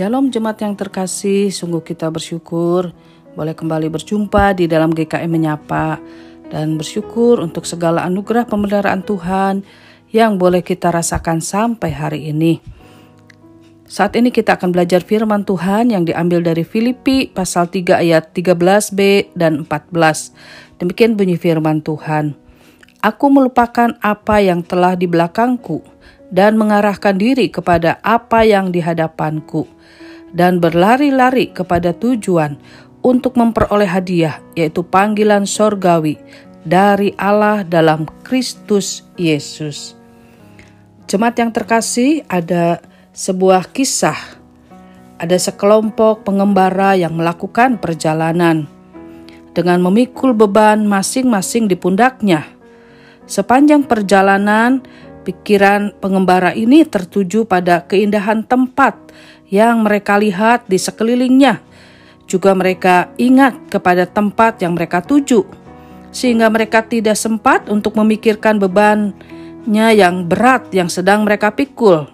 Shalom jemaat yang terkasih, sungguh kita bersyukur boleh kembali berjumpa di dalam GKM Menyapa dan bersyukur untuk segala anugerah pemeliharaan Tuhan yang boleh kita rasakan sampai hari ini. Saat ini kita akan belajar firman Tuhan yang diambil dari Filipi pasal 3 ayat 13b dan 14. Demikian bunyi firman Tuhan. Aku melupakan apa yang telah di belakangku dan mengarahkan diri kepada apa yang di hadapanku dan berlari-lari kepada tujuan untuk memperoleh hadiah, yaitu panggilan sorgawi dari Allah dalam Kristus Yesus. Jemaat yang terkasih, ada sebuah kisah. Ada sekelompok pengembara yang melakukan perjalanan dengan memikul beban masing-masing di pundaknya. Sepanjang perjalanan, pikiran pengembara ini tertuju pada keindahan tempat yang mereka lihat di sekelilingnya. Juga mereka ingat kepada tempat yang mereka tuju, sehingga mereka tidak sempat untuk memikirkan bebannya yang berat yang sedang mereka pikul.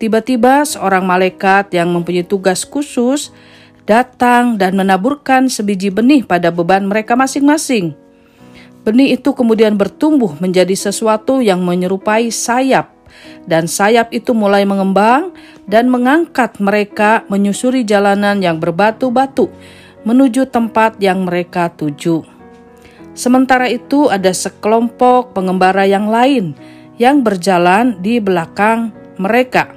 Tiba-tiba seorang malaikat yang mempunyai tugas khusus datang dan menaburkan sebiji benih pada beban mereka masing-masing. Benih itu kemudian bertumbuh menjadi sesuatu yang menyerupai sayap dan sayap itu mulai mengembang dan mengangkat mereka menyusuri jalanan yang berbatu-batu menuju tempat yang mereka tuju. Sementara itu, ada sekelompok pengembara yang lain yang berjalan di belakang mereka.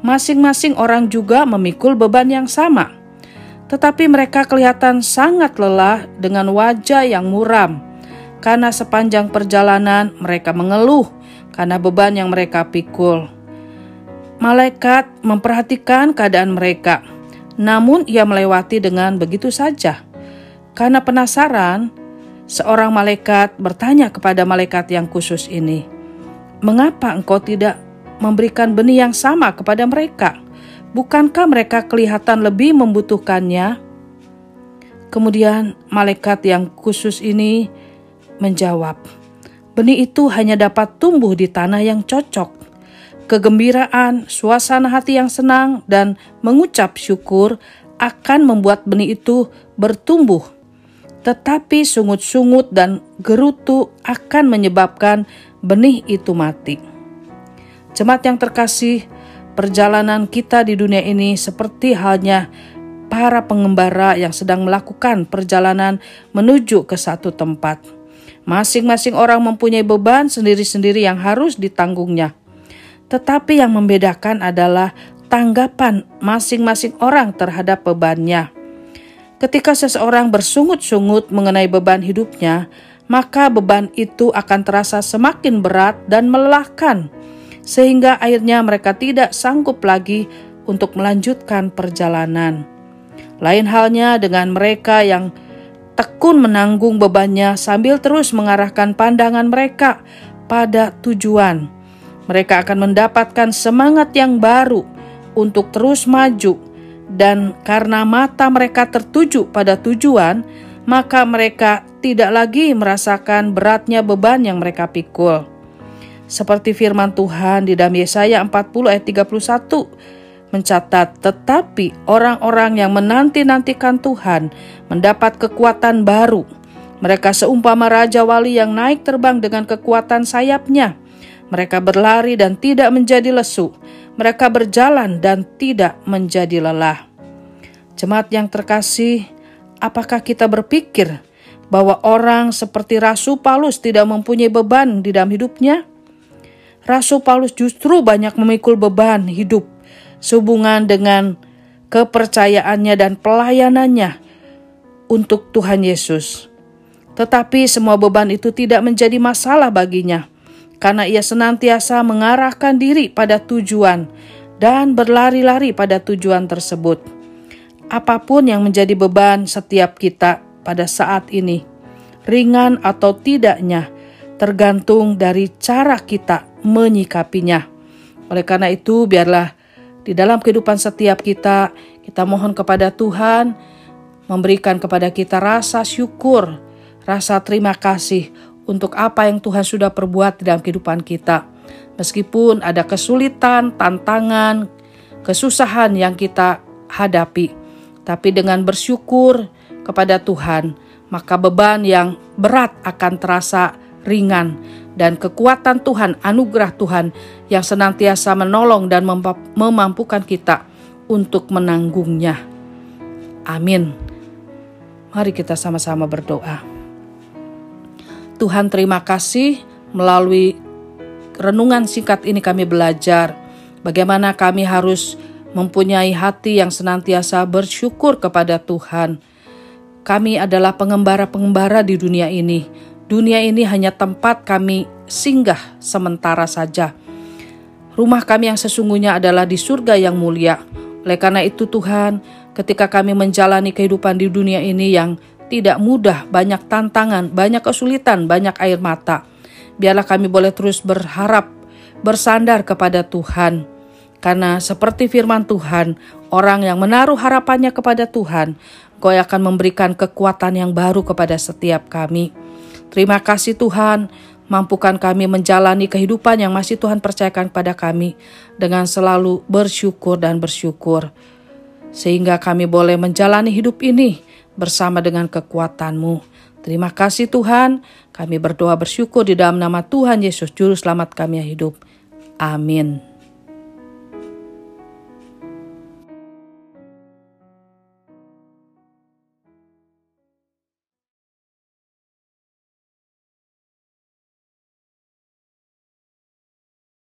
Masing-masing orang juga memikul beban yang sama, tetapi mereka kelihatan sangat lelah dengan wajah yang muram karena sepanjang perjalanan mereka mengeluh karena beban yang mereka pikul. Malaikat memperhatikan keadaan mereka, namun ia melewati dengan begitu saja. Karena penasaran, seorang malaikat bertanya kepada malaikat yang khusus ini, "Mengapa engkau tidak memberikan benih yang sama kepada mereka? Bukankah mereka kelihatan lebih membutuhkannya?" Kemudian malaikat yang khusus ini menjawab, Benih itu hanya dapat tumbuh di tanah yang cocok. Kegembiraan, suasana hati yang senang, dan mengucap syukur akan membuat benih itu bertumbuh. Tetapi sungut-sungut dan gerutu akan menyebabkan benih itu mati. Jemaat yang terkasih, perjalanan kita di dunia ini seperti halnya para pengembara yang sedang melakukan perjalanan menuju ke satu tempat Masing-masing orang mempunyai beban sendiri-sendiri yang harus ditanggungnya. Tetapi yang membedakan adalah tanggapan masing-masing orang terhadap bebannya. Ketika seseorang bersungut-sungut mengenai beban hidupnya, maka beban itu akan terasa semakin berat dan melelahkan, sehingga akhirnya mereka tidak sanggup lagi untuk melanjutkan perjalanan. Lain halnya dengan mereka yang tekun menanggung bebannya sambil terus mengarahkan pandangan mereka pada tujuan. Mereka akan mendapatkan semangat yang baru untuk terus maju, dan karena mata mereka tertuju pada tujuan, maka mereka tidak lagi merasakan beratnya beban yang mereka pikul. Seperti firman Tuhan di dalam Yesaya 40 ayat 31, mencatat, tetapi orang-orang yang menanti-nantikan Tuhan mendapat kekuatan baru. Mereka seumpama raja wali yang naik terbang dengan kekuatan sayapnya. Mereka berlari dan tidak menjadi lesu. Mereka berjalan dan tidak menjadi lelah. Jemaat yang terkasih, apakah kita berpikir bahwa orang seperti Rasul Paulus tidak mempunyai beban di dalam hidupnya? Rasul Paulus justru banyak memikul beban hidup sehubungan dengan kepercayaannya dan pelayanannya untuk Tuhan Yesus. Tetapi semua beban itu tidak menjadi masalah baginya, karena ia senantiasa mengarahkan diri pada tujuan dan berlari-lari pada tujuan tersebut. Apa pun yang menjadi beban setiap kita pada saat ini, ringan atau tidaknya, tergantung dari cara kita menyikapinya. Oleh karena itu, biarlah di dalam kehidupan setiap kita, kita mohon kepada Tuhan memberikan kepada kita rasa syukur, rasa terima kasih untuk apa yang Tuhan sudah perbuat di dalam kehidupan kita. Meskipun ada kesulitan, tantangan, kesusahan yang kita hadapi. Tapi dengan bersyukur kepada Tuhan, maka beban yang berat akan terasa ringan dan kekuatan Tuhan, anugerah Tuhan yang senantiasa menolong dan memampukan kita untuk menanggungnya. Amin. Mari kita sama-sama berdoa. Tuhan terima kasih melalui renungan singkat ini kami belajar bagaimana kami harus mempunyai hati yang senantiasa bersyukur kepada Tuhan. Kami adalah pengembara-pengembara di dunia ini. Dunia ini hanya tempat kami singgah sementara saja. Rumah kami yang sesungguhnya adalah di surga yang mulia. Oleh karena itu Tuhan, ketika kami menjalani kehidupan di dunia ini yang tidak mudah, banyak tantangan, banyak kesulitan, banyak air mata. Biarlah kami boleh terus berharap, bersandar kepada Tuhan karena seperti firman Tuhan, orang yang menaruh harapannya kepada Tuhan, Kau akan memberikan kekuatan yang baru kepada setiap kami. Terima kasih Tuhan, mampukan kami menjalani kehidupan yang masih Tuhan percayakan kepada kami dengan selalu bersyukur dan bersyukur. Sehingga kami boleh menjalani hidup ini bersama dengan kekuatan-Mu. Terima kasih Tuhan, kami berdoa bersyukur di dalam nama Tuhan Yesus Juru Selamat kami yang hidup. Amin.